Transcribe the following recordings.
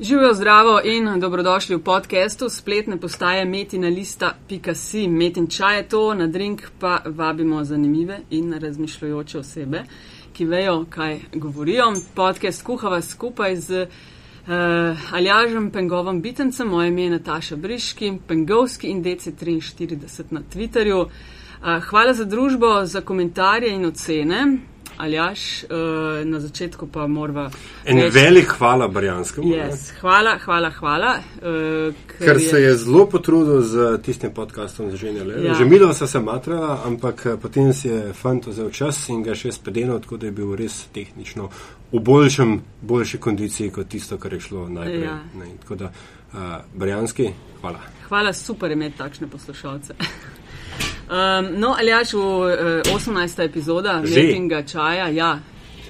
Živijo zdravo in dobrodošli v podkastu spletne postaje metinalista.si. Metin čaj je to, na drink pa vabimo zanimive in razmišljajoče osebe, ki vejo, kaj govorijo. Podcast kuhava skupaj z uh, Aljažem Pengovom Bitencem, moje ime je Nataša Briški, Pengovski in DC43 na Twitterju. Uh, hvala za družbo, za komentarje in ocene. Aljaš, uh, na začetku pa moramo. En reči, velik hvala Barjanskemu. Yes, hvala, hvala, hvala. Uh, ker ker je... se je zelo potrudil z tistim podkastom za ženje le. Ja. Že milo so se matrala, ampak potem si je fant vzel čas in ga še spedenil, tako da je bil res tehnično v boljšem, boljši kondiciji kot tisto, kar je šlo najprej. Ja. Ne, tako da, uh, Barjanski, hvala. Hvala, super imeti takšne poslušalce. Um, no, ali jaš v uh, 18. epizoda Metinga čaja, ja,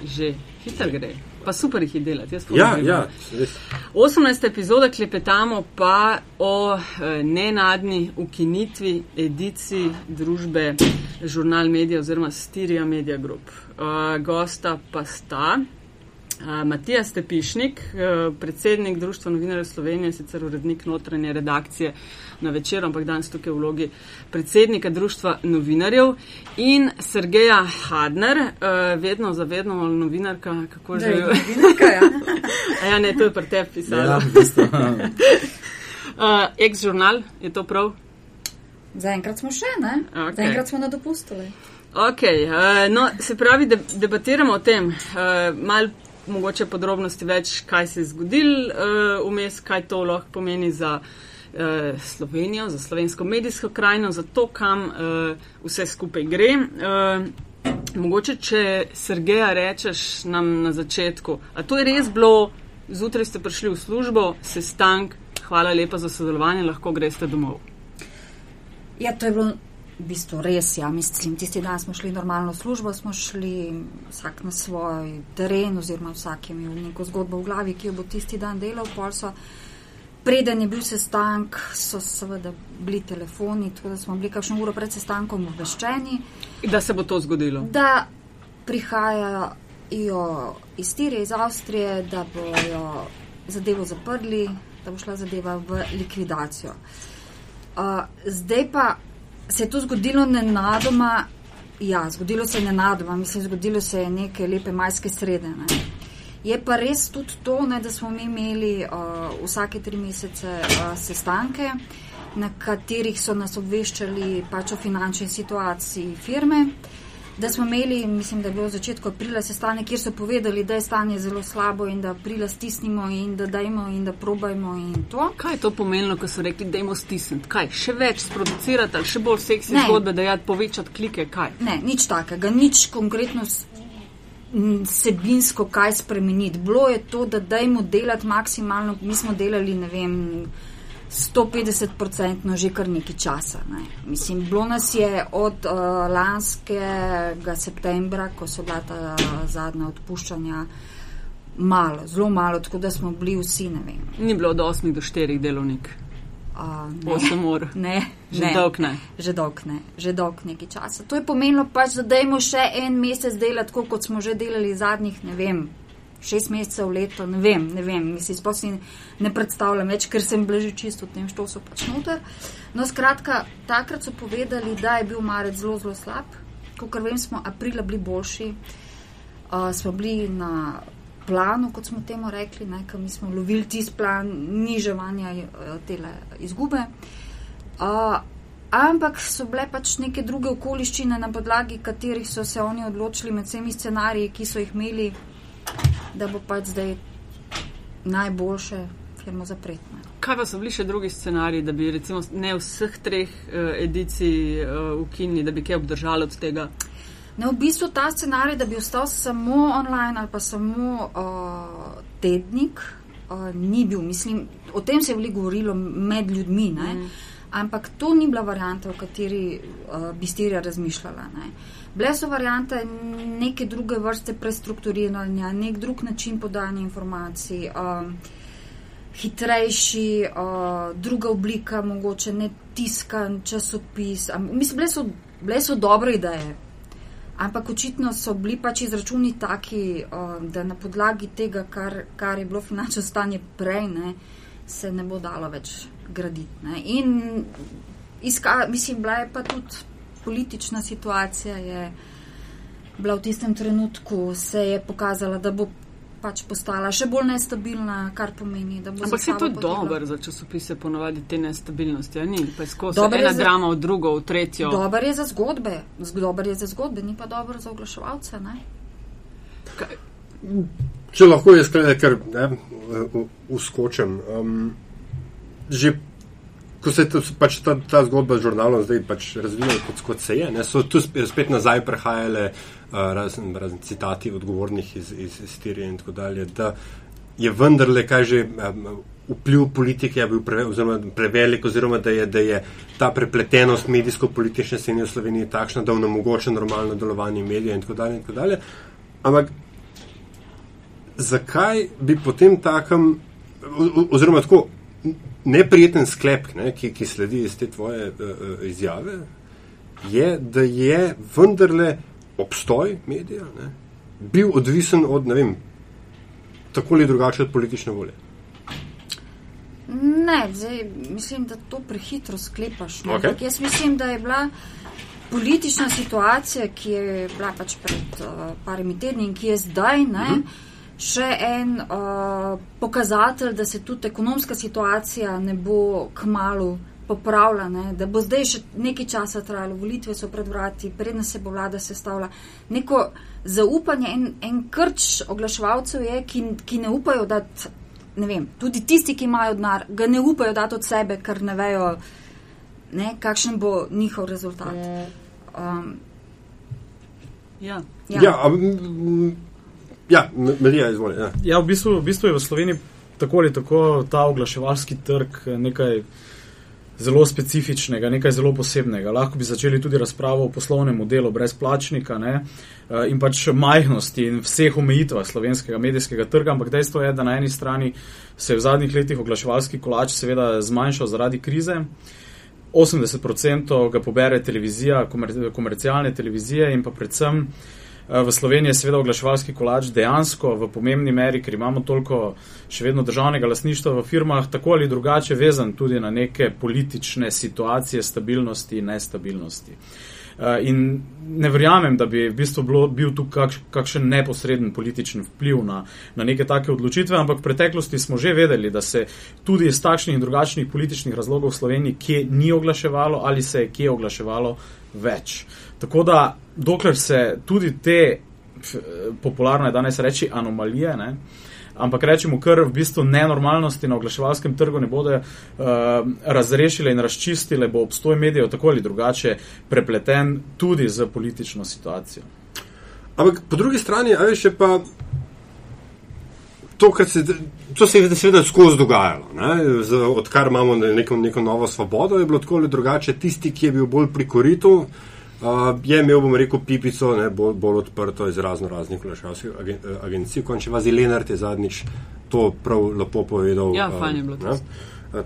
že hitro gre. Pa super jih je delati. Ja, ja, 18. epizoda klepetamo pa o uh, nenadni ukinitvi ediciji družbe Žurnal Media oziroma Styria Media Group. Uh, gosta pa sta. Matija Stepišnik, predsednik Društva novinarjev Slovenije, sicer urednik notranje redakcije na večer, ampak danes tukaj v vlogi predsednika Društva novinarjev in Sergeja Hadner, vedno zavedno novinarka, kako že je. Novinarka, ja. ja, ne, to je pri tebi pisalo. Ja, Ex-žurnal, je to prav? Zaenkrat smo še, ne? Okay. Zaenkrat smo na dopustili. Ok, uh, no, se pravi, da debatiramo o tem. Uh, mal mogoče podrobnosti več, kaj se je zgodilo uh, vmes, kaj to lahko pomeni za uh, Slovenijo, za slovensko medijsko krajino, za to, kam uh, vse skupaj gre. Uh, mogoče, če Sergeja rečeš nam na začetku, a to je res bilo, zjutraj ste prišli v službo, sestank, hvala lepa za sodelovanje, lahko greste domov. Ja, to je bilo v bistvu res, ja, mislim, tisti dan smo šli normalno službo, smo šli vsak na svoj teren, oziroma vsak je imel neko zgodbo v glavi, ki jo bo tisti dan delal. Preden je bil sestank, so seveda bili telefoni, tako da smo bili kakšno uro pred sestankom obveščeni. Da se bo to zgodilo? Da prihajajo iz Tirije, iz Avstrije, da bojo zadevo zaprli, da bo šla zadeva v likvidacijo. Uh, zdaj pa se je to zgodilo nenadoma. Ja, zgodilo se je nenadoma, mislim, zgodilo se je neke lepe majske srede. Ne. Je pa res tudi to, ne, da smo mi imeli uh, vsake tri mesece uh, sestanke, na katerih so nas obveščali pač o finančni situaciji firme. Da smo imeli, mislim, da je bilo v začetku aprila sestanek, kjer so povedali, da je stanje zelo slabo in da aprila stisnimo in da dajmo in da probajmo in to. Kaj je to pomenilo, ko so rekli, da jemo stisniti? Kaj, še več sproducirati ali še bolj seksi zgodbe, da jad povečati klike? Kaj? Ne, nič takega, nič konkretno. Sebinsko, kaj spremeniti. Bilo je to, da dajmo delati maksimalno, mi smo delali, ne vem, 150-odstotno že kar nekaj časa. Ne. Mislim, bilo nas je od uh, lanskega septembra, ko so bila ta uh, zadnja odpuščanja, malo, zelo malo, tako da smo bili vsi, ne vem. Ni bilo od 8 do 4 delovnik. Uh, 8 ur. Ne, že ne, dolg ne. Že dolg ne, že dolg nekaj časa. To je pomenilo pač, da dajmo še en mesec delati, tako kot smo že delali zadnjih, ne vem, šest mesecev, leto, ne vem, ne vem, mislim, sploh si ne predstavljam več, ker sem bila že čisto v tem, što so pač noter. No, skratka, takrat so povedali, da je bil marec zelo, zelo slab, kot vem, smo aprila bili boljši, uh, smo bili na planu, kot smo temu rekli, nekaj mi smo lovili tisti plan niževanja uh, tele izgube. Uh, Ampak so bile pač neke druge okoliščine, na podlagi katerih so se oni odločili med vsemi scenariji, ki so jih imeli, da bo pač zdaj najboljše firmo zapreti. Kaj pa so bili še drugi scenariji, da bi recimo ne vseh treh uh, edicij uh, ukinili, da bi kaj obdržali od tega? Ne, v bistvu ta scenarij, da bi ostal samo online ali pa samo uh, tednik, uh, ni bil. Mislim, o tem se je veliko govorilo med ljudmi, mm. ampak to ni bila varijanta, v kateri uh, bi stirja razmišljala. Ne. Bile so variante neke druge vrste prestrukturiranja, nek drug način podajanja informacij, um, hitrejši, uh, druga oblika, mogoče ne tiskan časopis. Mislim, bile so, bile so dobre ideje. Ampak očitno so bili pač izračuni taki, da na podlagi tega, kar, kar je bilo finančno stanje prej, ne, se ne bo dalo več graditi. Ne. In iska, mislim, bila je pa tudi politična situacija, je bila v tistem trenutku, se je pokazala, da bo pač postala še bolj nestabilna, kar pomeni, da bo. Ampak se to dobro za časopise ponovadi te nestabilnosti, a ni? Pa je skozi ena za, drama v drugo, v tretjo. Dober je za zgodbe, dober je za zgodbe, ni pa dobro za oglaševalce, ne? Kaj? Če lahko jaz kaj, ker ne, uskočem. Um, že ko se je pač ta, ta zgodba z žurnalom zdaj pač razvijala kot, kot se je, ne, so tu spet nazaj prehajale uh, razni raz, citati odgovornih iz, iz, Sirije in tako dalje, da je vendarle, kaj že vpliv politike bil pre, oziroma, prevelik, oziroma da je, da je ta prepletenost medijsko-politične scene v Sloveniji takšna, da onemogoča normalno delovanje medijev in tako dalje. In tako dalje. Ampak zakaj bi potem takem, oziroma tako neprijeten sklep, ne, ki, ki sledi iz te tvoje uh, izjave, je, da je vendarle obstoj medija ne, bil odvisen od, ne vem, tako ali drugače od politične volje. Ne, zdaj mislim, da to prehitro sklepaš. Okay. Jaz mislim, da je bila politična situacija, ki je bila pač pred uh, parimi tedni in ki je zdaj, ne, uh mhm. -huh. še en uh, pokazatelj, da se tudi ekonomska situacija ne bo k malu popravljena, da bo zdaj še nekaj časa trajalo, volitve so pred vrati, predna se bo vlada sestavila. Neko zaupanje en, en krč oglaševalcev je, ki, ki ne upajo dati, ne vem, tudi tisti, ki imajo denar, ga ne upajo dati od sebe, ker ne vejo, ne, kakšen bo njihov rezultat. Um, ja. Ja. Ja, ja, Marija, izvoli. Ja, ja v, bistvu, v bistvu je v Sloveniji tako ali tako ta oglaševalski trg nekaj zelo specifičnega, nekaj zelo posebnega. Lahko bi začeli tudi razpravo o poslovnem modelu brezplačnika ne, eh, in pač majhnosti in vseh omejitvah slovenskega medijskega trga, ampak dejstvo je, da na eni strani se je v zadnjih letih oglaševalski kolač seveda zmanjšal zaradi krize. 80% ga pobere televizija, komercialne televizije in pa predvsem uh, v Sloveniji je seveda oglaševalski kolač dejansko v pomembni meri, ker imamo toliko še vedno državnega lasništva v firmah, tako ali drugače vezan tudi na neke politične situacije stabilnosti in nestabilnosti. Eh, in ne verjamem, da bi v bistvu bilo, bil tu kakš, kakšen neposreden političen vpliv na, na neke take odločitve, ampak v preteklosti smo že vedeli, da se tudi iz takšnih in drugačnih političnih razlogov v Sloveniji kje ni oglaševalo ali se je kje oglaševalo več. Tako da, dokler se tudi te, popularno je danes reči, anomalije, ne, ampak rečemo, kar v bistvu nenormalnosti na oglaševalskem trgu ne bodo uh, razrešile in razčistile, bo obstoj medijev tako ali drugače prepleten tudi z politično situacijo. Ampak po drugi strani, ali še pa. To, se, to se je seveda skozi dogajalo. Z, odkar imamo neko, neko novo svobodo, je bilo tako ali drugače. Tisti, ki je bil bolj pri koritu, uh, Uh, je imel, bom rekel, pipico, ne, bolj, bolj odprto iz razno raznih klašavskih agen, agencij. Končni vazi Lenart je zadnjič to prav lepo povedal. Ja, fajn je bilo to.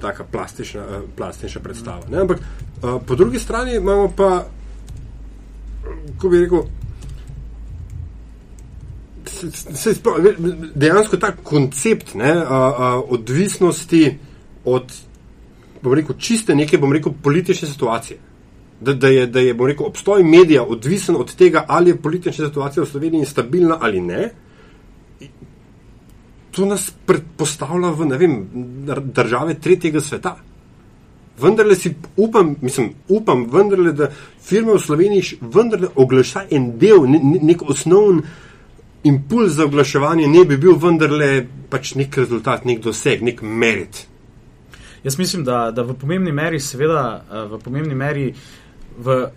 Taka plastična, plastična predstava. Ne, ampak uh, po drugi strani imamo pa, ko bi rekel, se, se dejansko ta koncept ne, a, a, odvisnosti od, bom rekel, čiste neke, bom rekel, politične situacije da, da je, da je rekel, obstoj medija odvisen od tega, ali je politična situacija v Sloveniji stabilna ali ne. To nas predpostavlja v vem, države tretjega sveta. Vendar si upam, mislim, upam, vendarle, da firme v Sloveniji vendarle oglaša en del, ne, nek osnovni impuls za oglaševanje, ne bi bil vendarle pač nek rezultat, nek doseg, nek merit. Jaz mislim, da, da v pomembni meri, seveda, eh, v pomembni meri uh, v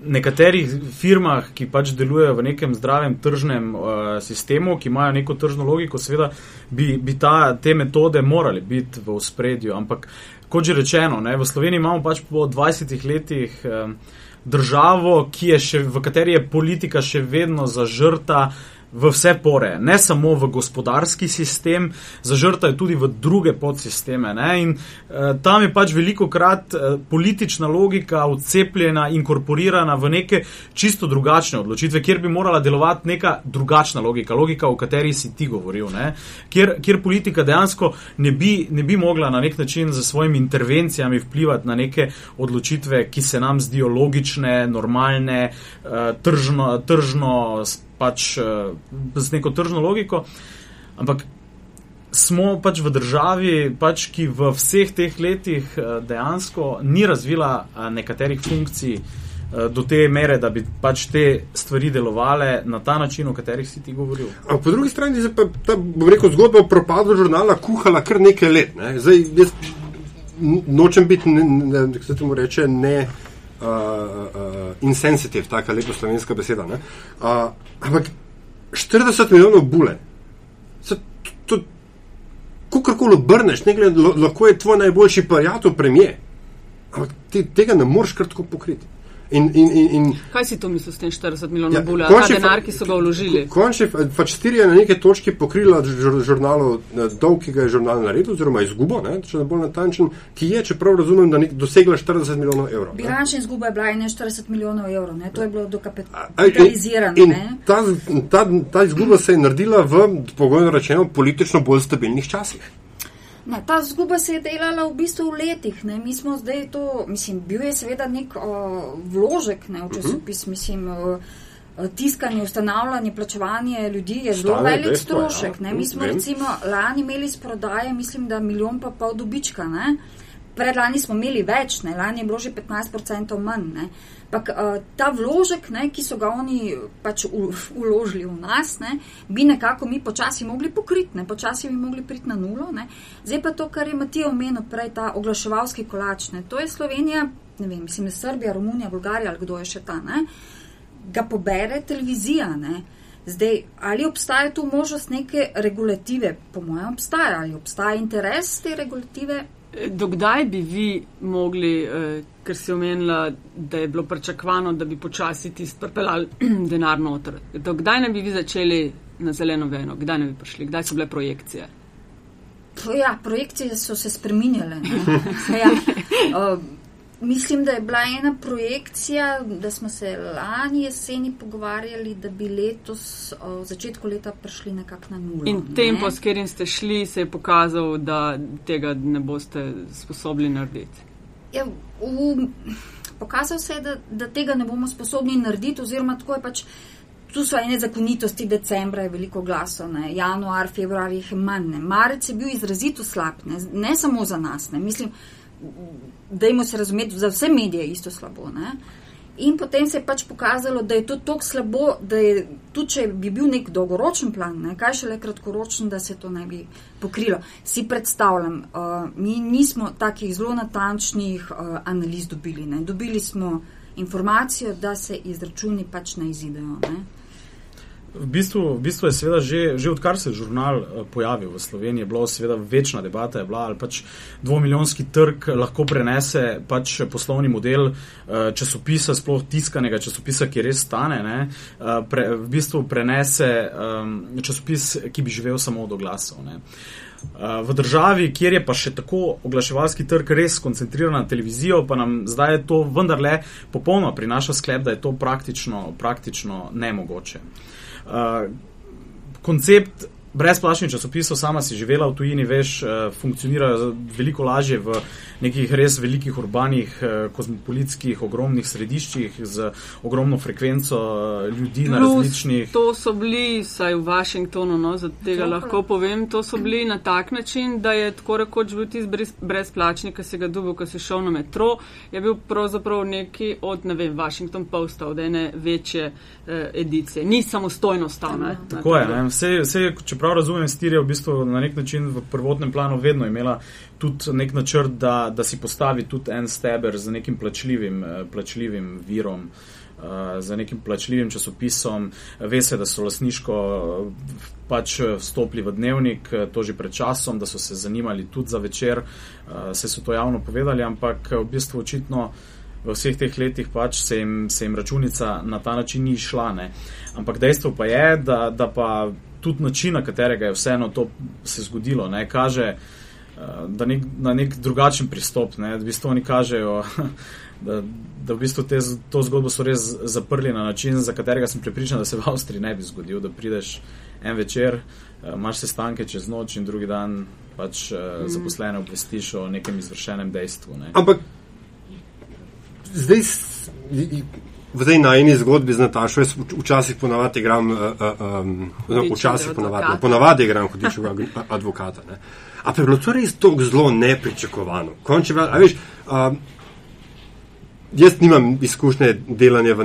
nekaterih firmah, ki pač delujejo v nekem zdravem tržnem uh, sistemu, ki imajo neko tržno logiko, seveda bi, bi ta, te metode morali biti v ospredju. Ampak, kot že rečeno, ne, v Sloveniji imamo pač po 20 letih um, državo, še, v kateri je politika še vedno zažrta v vse pore, ne samo v gospodarski sistem, zažrta je tudi v druge podsisteme. Ne? In uh, tam je pač veliko krat uh, politična logika odcepljena, inkorporirana v neke čisto drugačne odločitve, kjer bi morala delovati neka drugačna logika, logika, o kateri si ti govoril, kjer, kjer politika dejansko ne bi, ne bi mogla na nek način z svojimi intervencijami vplivati na neke odločitve, ki se nam zdijo logične, normalne, uh, tržno. tržno pač uh, z neko tržno logiko. Ampak smo pač v državi, pač, ki v vseh teh letih uh, dejansko ni razvila uh, nekaterih funkcij do te mere, da bi pač te stvari delovale na ta način, o katerih si ti govoril. A po drugi strani se pa ta rekel, zgodba o propadu žurnala kuhala kar nekaj let. Ne? Zdaj, jaz nočem biti, ne, ne, ne, se temu reče, ne uh, uh, insensitive, tako lepo slovenska beseda. Uh, ampak 40 milijonov bule, kako koli obrneš, lahko je tvoj najboljši prijatelj, premije. Ampak te, tega ne moreš kar tako pokriti. In, in, in, in, Kaj si to mislil s tem 40 milijonov ja, bulja, ta denar, ki so ga vložili? Končni pač Stirija na neke točki pokrila žurnalov, dolg, ki ga je žurnal naredil, oziroma izgubo, ne, če ne bolj natančen, ki je, čeprav razumem, da je dosegla 40 milijonov evrov. Bilančna izguba je bila ne 40 milijonov evrov, ne, to je bilo dokapitalizirano. In, in ta, ta, ta izguba se je naredila v, pogojno rečeno, politično bolj stabilnih časih. Ne, ta zguba se je delala v bistvu v letih. Ne. Mi smo zdaj to, mislim, bil je seveda nek o, vložek ne, v časopis, mislim, o, tiskanje, ustanavljanje, plačevanje ljudi je zelo velik strošek. Ja. Mi smo recimo lani imeli z prodaje, mislim, da milijon pa pol dobička. Ne. Predlani smo imeli več, ne. lani je bilo že 15% manj. Ne. Pak, uh, ta vložek, ne, ki so ga oni pač uložili v nas, ne, bi nekako mi počasi mogli pokriti, ne, počasi bi mogli priti na nulo. Ne. Zdaj pa to, kar je Matija omenil prej, ta oglaševalski kolač, ne, to je Slovenija, ne vem, mislim, je Srbija, Romunija, Bolgarija ali kdo je še ta, ne, ga pobere televizija. Ne. Zdaj, ali obstaja tu možnost neke regulative? Po mojem, obstaja. Ali obstaja interes te regulative? Dokdaj bi vi mogli, eh, ker si omenila, da je bilo pričakovano, da bi počasi tisti pripeljali denar noter, dokdaj ne bi vi začeli na zeleno veno, kdaj ne bi prišli, kdaj so bile projekcije? Ja, projekcije so se spreminjale. ja. uh, Mislim, da je bila ena projekcija, da smo se lani jeseni pogovarjali, da bi letos, v začetku leta, prišli nekako na nula. In tempo, ne? s katerim ste šli, se je pokazal, da tega ne boste sposobni narediti. Ja, v, pokazal se je, da, da tega ne bomo sposobni narediti, oziroma tako je pač. Tu so ene zakonitosti, decembra je veliko glasov, ne? januar, februar jih je manj. Ne? Marec je bil izrazito slab, ne, ne samo za nas. Ne? Mislim, dajmo se razumeti, za vse medije isto slabo. Ne? In potem se je pač pokazalo, da je to tako slabo, da je tudi, če bi bil nek dolgoročen plan, ne, kaj še le kratkoročen, da se to ne bi pokrilo. Si predstavljam, uh, mi nismo takih zelo natančnih uh, analiz dobili. Ne. Dobili smo informacijo, da se izračuni pač ne izidejo. Ne. V bistvu, v bistvu je seveda že, že odkar se je žurnal eh, pojavil v Sloveniji, bila seveda večna debata, je bila ali pač dvomiljonski trg lahko prenese pač poslovni model eh, časopisa, sploh tiskanega časopisa, ki res stane, ne, eh, pre, v bistvu prenese um, časopis, ki bi živel samo od oglasov. Ne. V državi, kjer je pa še tako oglaševalski trg res koncentriran na televizijo, pa nam zdaj je to vendarle popolnoma prinaša sklep, da je to praktično, praktično nemogoče. Uh, koncept brezplačnih časopisov, sama si živela v tujini, veš, uh, funkcionirajo veliko lažje v nekih res velikih urbanih, uh, kozmopolitskih, ogromnih središčih z ogromno frekvenco uh, ljudi Plus, na različnih. To so bili, saj v Washingtonu, no, za tega Zopra. lahko povem, to so bili na tak način, da je tako rekoč bil tisti brezplačnik, ki si ga dubil, ko si šel na metro, je bil pravzaprav neki od, ne vem, Washington Posta, od ene večje eh, edicije. Ni samostojno stal. Tako je, ne, vse, vse, čeprav razumem, Stirija v bistvu na nek način v prvotnem planu vedno imela tudi nek načrt, da, da si postavi tudi en steber z nekim plačljivim, eh, plačljivim virom. Uh, za nekim plačljivim časopisom, ve se, da so lasniško pač vstopili v dnevnik, to že pred časom, da so se zanimali tudi za večer, uh, se so to javno povedali, ampak v bistvu očitno v vseh teh letih pač se jim, se jim računica na ta način ni šla. Ne. Ampak dejstvo pa je, da, da pa tudi način, na katerega je vseeno to se zgodilo, ne, kaže uh, da nek, na nek drugačen pristop. Ne. V bistvu oni kažejo, da, da v bistvu te, to zgodbo so res zaprli na način, za katerega sem pripričan, da se v Avstriji ne bi zgodil, da prideš en večer, uh, imaš sestanke čez noč in drugi dan pač uh, zaposlene obvestiš o nekem izvršenem dejstvu. Ne. Ampak zdaj, v tej najni zgodbi z Natašo, jaz včasih ponavadi igram, uh, um, včasih ponavadi, ponavadi igram hudičega advokata. Ne. A pa je bilo to res tako zelo nepričakovano. Konče, a veš, um, Jaz nimam izkušnje delanja v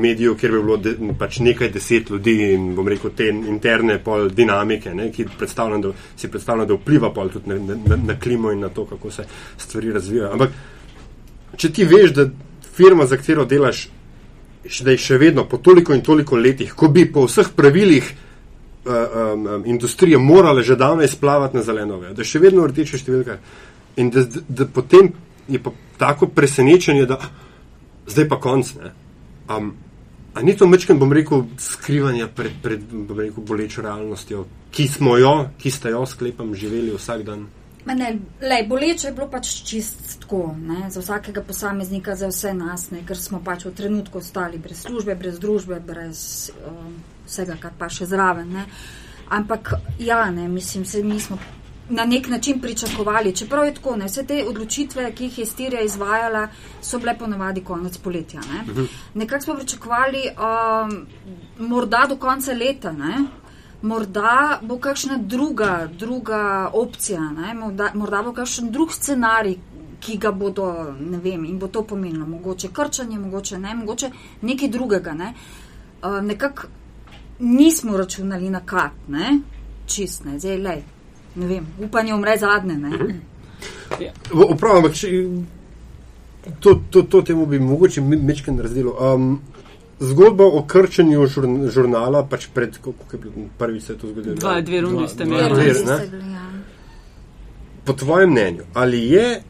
mediju, kjer bi bilo de, pač nekaj deset ljudi in bom rekel te interne pol dinamike, ne, ki predstavljam, da, si predstavljam, da vpliva pol tudi na, na, na klimo in na to, kako se stvari razvijajo. Ampak če ti veš, da firma, za katero delaš, da je še vedno po toliko in toliko letih, ko bi po vseh pravilih uh, um, um, industrije morale že davno izplavati na zeleno, da je še vedno rdeče številka in da, da, da potem je pa tako presenečenje, da zdaj pa konc. Um, a ni to mečken, bom rekel, skrivanja pred, pred bom rekel, bolečo realnostjo, ki smo jo, ki ste jo sklepam, živeli vsak dan. Ne, lej, boleče je bilo pač čist tako, ne, za vsakega posameznika, za vse nas, ne, ker smo pač v trenutku ostali brez službe, brez družbe, brez um, vsega, kar pa še zraven. Ne. Ampak ja, ne, mislim, se mi smo na nek način pričakovali, čeprav je tako, ne, vse te odločitve, ki jih je Stirija izvajala, so bile ponovadi konec poletja. Ne. Mhm. Nekako smo pričakovali, um, morda do konca leta. Ne. Morda bo kakšna druga, druga opcija, morda, morda bo kakšen drug scenarij, ki ga bodo, ne vem, in bo to pomenilo, mogoče krčanje, mogoče ne, mogoče nekaj drugega. Ne. Uh, Nekako nismo računali na kat, ne, čist ne, zdaj le. Ne vem, upanje umre zadnje. Ja. Upravno, ampak če, to, to, to temu bi mogoče mečken naredilo. Um, Zgodba o krčenju žurnala, pač pred, kako je bilo prvi se to zgodilo? Dva, dve rundi ste imeli. Ja. Po tvojem mnenju, ali je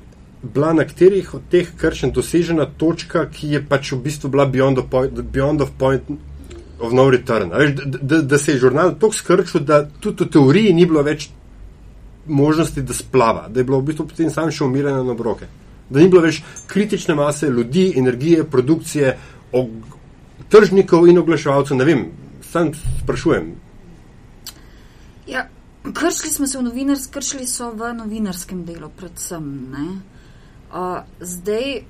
bila na katerih od teh kršen dosežena točka, ki je pač v bistvu bila beyond, point, beyond of point of no return? Veš, da, da, da se je žurnal tako skrčil, da tudi v teoriji ni bilo več možnosti, da splava, da je bilo v bistvu potem sam še umiranje na obroke. Da ni bilo več kritične mase ljudi, energije, produkcije, tržnikov in oglaševalcev, ne vem, sam sprašujem. Ja, kršili smo se v novinarstvu, kršili so v novinarskem delu, predvsem. Uh, zdaj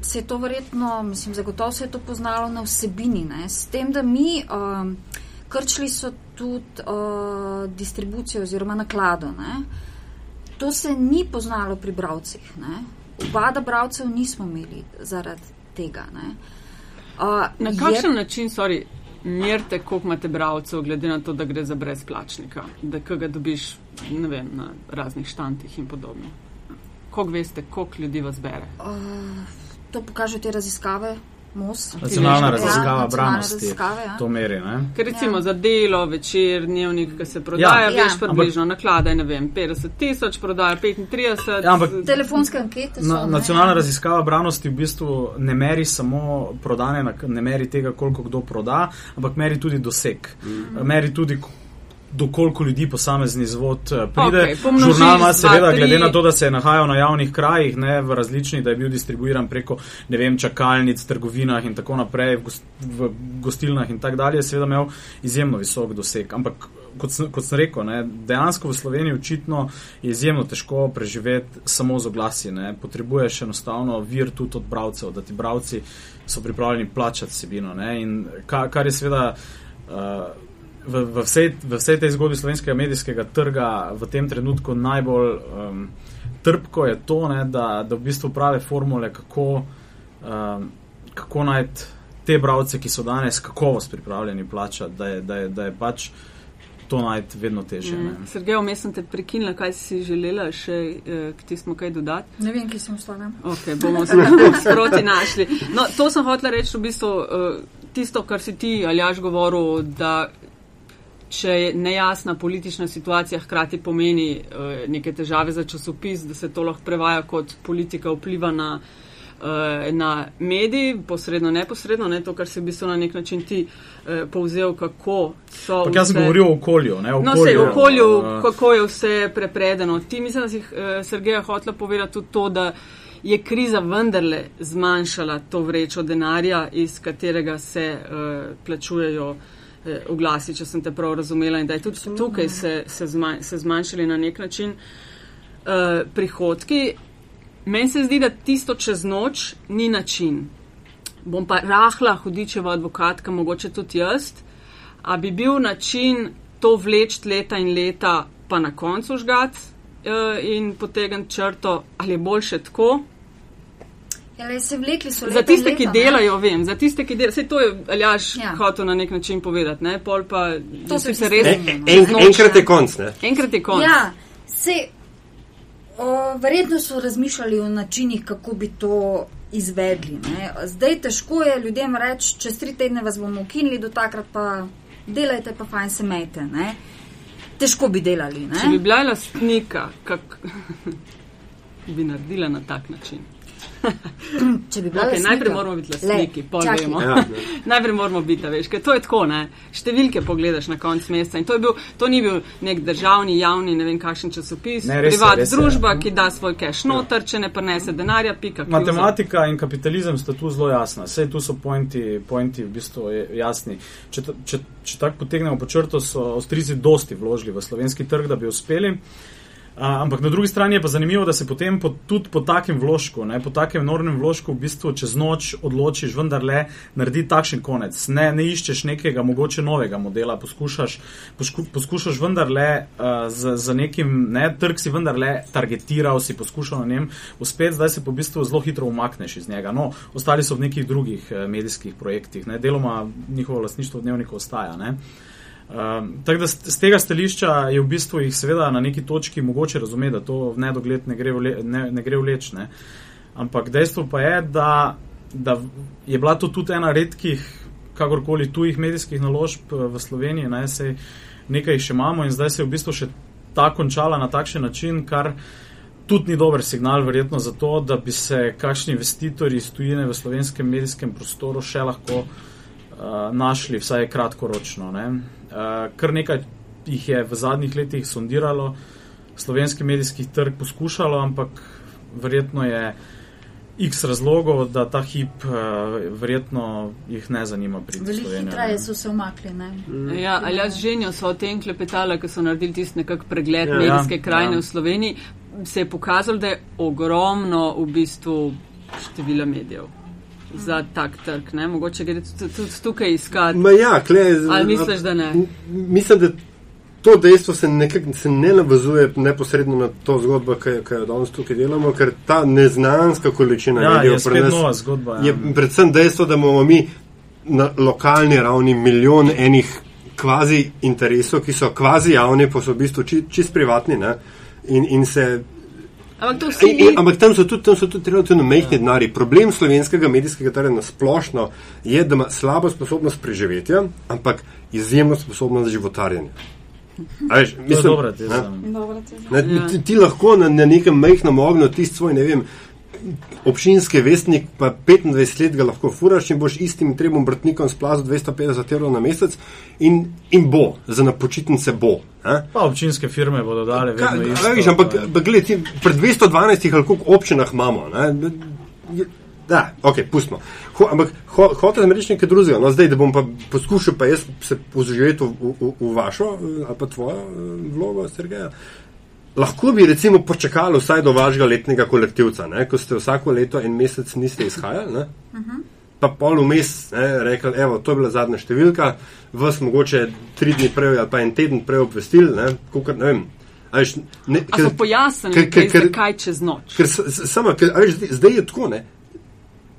se je to verjetno, mislim, zagotovo se je to poznalo na vsebini, ne? s tem, da mi uh, krčili so tudi uh, distribucijo oziroma naklado. Ne? To se ni poznalo pri bravcih. Obada bravcev nismo imeli zaradi tega. Ne? Uh, na kakšen je... način, sorry, merite, koliko imate bravcev, glede na to, da gre za brezplačnika, da ga dobiš vem, na raznih štantih in podobno? Koliko veste, koliko ljudi vas bere? Uh, to pokažejo te raziskave. Most, nacionalna raziskava ja, branosti ja. to meri. Ne? Ker recimo ja. za delo, večer, dnevnik, ki se prodaja, ja, veš ja. približno naklada, ne vem, 50 tisoč, prodaja 35. Ja, ampak telefonske ankete. So, na, nacionalna raziskava branosti v bistvu ne meri samo prodane, ne meri tega, koliko kdo proda, ampak meri tudi doseg. Mm. Meri tudi, dokoliko ljudi posamezni zvod eh, pride. Okay, Žurnal ima seveda, glede na to, da se je nahajal na javnih krajih, ne v različnih, da je bil distribuiran preko, ne vem, čakalnic, trgovinah in tako naprej, v, gost, v gostilnah in tako dalje, seveda imel izjemno visok doseg. Ampak, kot sem, kot sem rekel, ne, dejansko v Sloveniji očitno je izjemno težko preživeti samo z oglasi. Ne. Potrebuješ enostavno vir tudi od bravcev, da ti bravci so pripravljeni plačati sebino. Ne, in kar, kar je seveda. Uh, v, v, vsej, v vsej tej zgodbi slovenskega medijskega trga v tem trenutku najbolj um, trpko je to, ne, da, da v bistvu prave formule, kako, um, kako najti te bravce, ki so danes kakovost pripravljeni plačati, da je, da je, da je pač. To najti vedno težje. Mm. Sergej, vmes sem te prekinila, kaj si želela še eh, k tistmu kaj dodati? Ne vem, ki sem ostala. Ok, bomo se sproti našli. No, to sem hotela reči v bistvu eh, tisto, kar si ti, Aljaš, govoril, da če je nejasna politična situacija, hkrati pomeni uh, neke težave za časopis, da se to lahko prevaja kot politika vpliva na uh, na mediji, posredno, neposredno, ne to, kar se v bistvu na nek način ti uh, povzel, kako so. Pa jaz sem govoril o okolju, ne o No, okolju. se v okolju, Uh, kako je vse prepredeno. Ti mislim, da si uh, Sergeja hotela povedati tudi to, da je kriza vendarle zmanjšala to vrečo denarja, iz katerega se uh, plačujejo uh, oglasi, če sem te prav razumela, in da je tudi tukaj se, se, zmanj, se zmanjšali na nek način uh, prihodki. Meni se zdi, da tisto čez noč ni način. Bom pa rahla hudičeva advokatka, mogoče tudi jaz. A bi bil način to vleč leta in leta, pa na koncu žgat uh, in potegniti črto, ali je boljše tako? Ja, le se vlekli so Za leta tiste, ki leta, ne. delajo, vem, za tiste, ki delajo, vse to je Aljaš Ja. hotel na nek način povedati, ne? Pol pa To se se ti res. En, Čez en, noč, enkrat ne. je konc, ne? Enkrat je konc. Ja, se, o, verjetno so razmišljali o načinih, kako bi to izvedli. Ne. Zdaj težko je ljudem reči, čez tri tedne vas bomo ukinili, do takrat pa delajte, pa fajn se mejte. Ne. Težko bi delali. Ne. Če bi bila lastnika, kak bi naredila na tak način. Če bi bila Okay, lastnika- najprej moramo biti lastniki, pol čakaj. vemo. Ja, najprej moramo biti, veš, ker to je tako, ne. Številke pogledaš na konc meseca in to, je bil, to ni bil nek državni, javni, ne vem kakšen časopis, Ne, res privat res družba, ki da svoj cash noter, če ne prenese denarja, pika. kljuza. Matematika in kapitalizem sta tu zelo jasna. Vse tu so pointi, pointi v bistvu je- jasni. Če, če, če tako potegnemo po črto, so Avstrijci dosti vložili v slovenski trg, da bi uspeli. A, ampak na drugi strani je pa zanimivo, da se potem po, tudi po takem vložku, ne, po takem enormnem vložku, v bistvu čez noč odločiš vendarle narediti takšen konec. Ne, ne iščeš nekega mogoče novega modela, poskušaš, posku, poskušaš vendarle uh, z, z nekim, ne, trg si vendarle targetiral, si poskušal na njem uspeti, zdaj se po bistvu zelo hitro umakneš iz njega. No, ostali so v nekih drugih uh, medijskih projektih, ne, deloma njihovo lastništvo v dnevniku ostaja. Ne. Um, tako da z tega stališča je v bistvu jih seveda na neki točki mogoče razumeti, da to v nedogled ne gre, vle, ne, ne gre vleč. Ne. Ampak dejstvo pa je, da, da je bila to tudi ena redkih, kakorkoli tujih medijskih naložb eh, v Sloveniji, ne, sej nekaj jih še imamo in zdaj se je v bistvu še ta končala na takšen način, kar tudi ni dober signal, verjetno zato, da bi se kakšni investitorji iz tujine v slovenskem medijskem prostoru še lahko uh, našli, vsaj kratkoročno. Ne. Uh, kar nekaj jih je v zadnjih letih sondiralo, slovenski medijski trg poskušalo, ampak verjetno je x razlogov, da ta hip uh, verjetno jih ne zanima pri Veliko hitreje so se umakli. Ne? Ja, ali jaz ženjo so o tem klepetala, ker so naredili tisti nekak pregled Ja. ja, medijske Ja, krajine ja. v Sloveniji, se je pokazalo, da je ogromno v bistvu števila medijev za tak trg. Ne? Mogoče gre tudi, tudi tukaj iskati. Ma ja, kle, Ali misliš, da ne? Mislim, da to dejstvo se, nekak, se ne navezuje neposredno na to zgodbo, ki jo- danes tukaj delamo, ker ta neznanska količina Ja, medijev je pri nas zgodba. Ja. je predvsem dejstvo, da imamo mi na lokalni ravni milijon enih kvazi interesov, ki so kvazi javni, pa so v bistvu či, čist privatni. Ne? In, in se Ampak In, in, ampak tam so tudi, tam so tudi relativno majhni ja. denari. Problem slovenskega medijskega trga na splošno je, da ima slabo sposobnost preživetja, ampak izjemno sposobnost životarjenja. A Veš, je dobra teza. ne, Dobro, te ne, Ja. ti, ti lahko na, na nekem majhnem ognju tisti svoj, ne vem, občinski vestnik, pa 25 let ga lahko furaš in boš istim trebom bratnikom splazil 250 evrov na mesec in, in bo, za na počitnice bo. Ne? Pa občinske firme bodo dale Kaj, vedno a isto. veš, ampak pa- pa gled, ti, pred 212 ali koliko občinah imamo. Ne? Da, ok, pustimo. Ho, ampak ho, hotel sem reči nekaj drugega. No, zdaj, da bom pa poskušal pa jaz se poživeti v, v, v vašo eh, ali pa tvojo eh, vlogo, Sergeja. Lahko bi recimo počakali vsaj do vašega letnega kolektivca, ne? ko ste vsako leto en mesec niste izhajali. Ne? Pa pol vmes rekli, evo, to je bila zadnja številka, vas mogoče tri dni prej ali pa en teden prej obvestili, ne, kukor, ne vem. A veš, ne, A so pojasnili, ker- ker- ker- kaj čez noč. Ker s- s- samo, ker, veš, zdaj je tako, ne.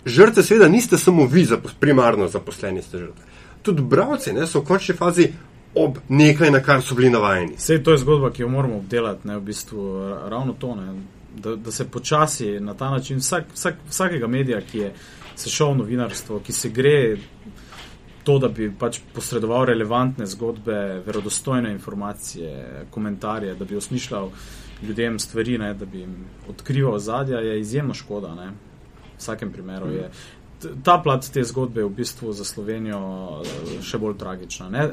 Žrtve seveda niste samo vi, zapos, primarno zaposleni ste žrtve. Tudi bravci ne, so v končni fazi ob nekaj, na kar so bili navajeni. Sej to je zgodba, ki jo moramo obdelati, ne, v bistvu ra- ravno to, ne, da, da se počasi na ta način vsak, vsak, vsakega medija, ki je se šel v novinarstvo, ki se gre to, da bi pač posredoval relevantne zgodbe, verodostojne informacije, komentarje, da bi osmišljal ljudem stvari, ne, da bi jim odkrival zadja, je izjemno škoda. Ne. vsakem primeru je. Ta plat te zgodbe je v bistvu za Slovenijo še bolj tragična. Ne?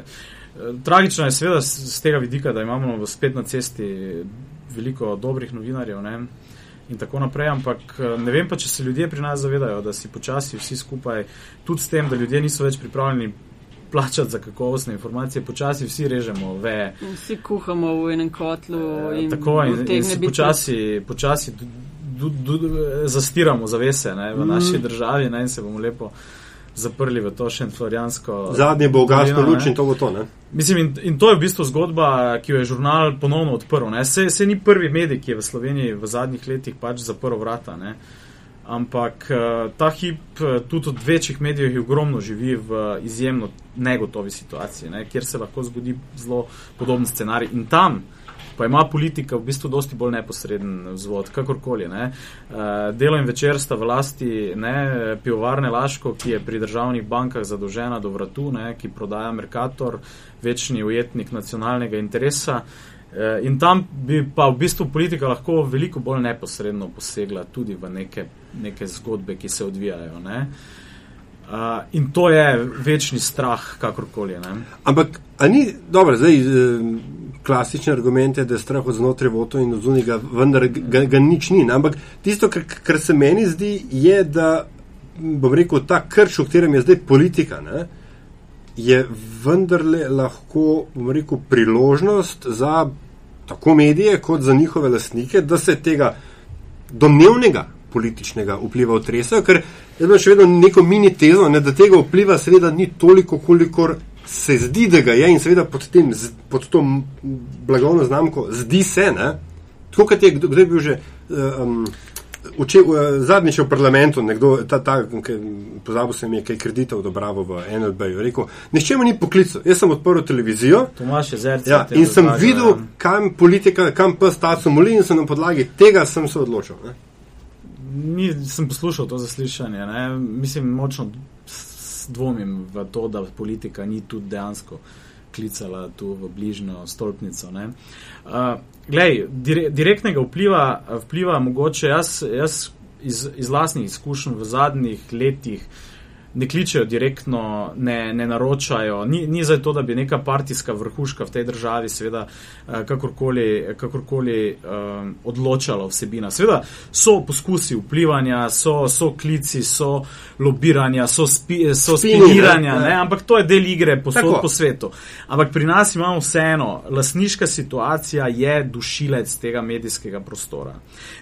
Tragična je seveda z tega vidika, da imamo spet na cesti veliko dobrih novinarjev ne? in tako naprej, ampak ne vem pa, če se ljudje pri nas zavedajo, da si počasi vsi skupaj, tudi s tem, da ljudje niso več pripravljeni plačati za kakovostne informacije, počasi vsi režemo ve. Vsi kuhamo v enem kotlu. In tako in, in si počasi, počasi du, du, du, zastiramo zavese ne, v mm. naši državi ne, in se bomo lepo zaprli v to še en florijansko. Zadnje bo gasno luč in to bo to. Ne? Mislim, in, in to je v bistvu zgodba, ki jo je žurnal ponovno odprl. Se, se ni prvi medij, ki je v Sloveniji v zadnjih letih pač zaprl vrata. Ne. Ampak uh, ta hip uh, tudi od večjih medijev ogromno živi v izjemno negotovi situaciji, ne, kjer se lahko zgodi zelo podoben scenarij. In tam pa ima politika v bistvu dosti bolj neposreden vzvod, kakorkoli. Ne. Uh, delo in večer sta v lasti ne, pivovarne Laško, ki je pri državnih bankah zadolžena do vratu, ne, ki prodaja Merkator, večni ujetnik nacionalnega interesa. In tam bi pa v bistvu politika lahko veliko bolj neposredno posegla tudi v neke, neke zgodbe, ki se odvijajo. Uh, Uh, in to je večni strah, kakorkoli. Ne? Ampak, ni dobro, zdaj eh, klasične argumente, da je strah od znotraj voto in od zunega, vendar ga, ga nič ni. Ampak tisto, kar, kar se meni zdi, je, da bom rekel, ta krč, v katerem je zdaj politika, ne? je vendarle lahko, bom rekel, priložnost za tako medije, kot za njihove lastnike, da se tega domnevnega političnega vpliva otresajo, ker jaz imam še vedno neko mini tezo, ne, da tega vpliva seveda ni toliko, kolikor se zdi, da ga je in seveda pod, tem, pod to blagovno znamko zdi se, ne, tako kot je, kdo, kdo je bil že. Um, Uče, uh, zadnjič v parlamentu, nekdo, ta, ta, pozabil sem je, kaj kreditov odobravo v NLB-ju, rekel, nišče mu ni poklical, jaz sem odprl televizijo zrce, ja, in sem videl, ja. kam politika, kam pa stacu moli in sem na podlagi tega sem se odločil. Ne nisem poslušal to zaslišanje. Ne? Mislim, močno dvomim v to, da politika ni tudi dejansko klicala tu v bližnjo stolpnico. Uh, glej, dire, direktnega vpliva, vpliva mogoče jaz, jaz iz, iz lastnih izkušenj v zadnjih letih ne kličejo direktno, ne, ne naročajo. Ni, ni za to, da bi neka partijska vrhuška v tej državi, seveda, eh, kakorkoli, kakorkoli um, odločala vsebina. Seveda so poskusi vplivanja, so, so klici, so lobiranja, so, spi, so spiniranja, ne, ampak to je del igre posod po svetu. Ampak pri nas imamo vseeno, lasniška situacija je dušilec tega medijskega prostora.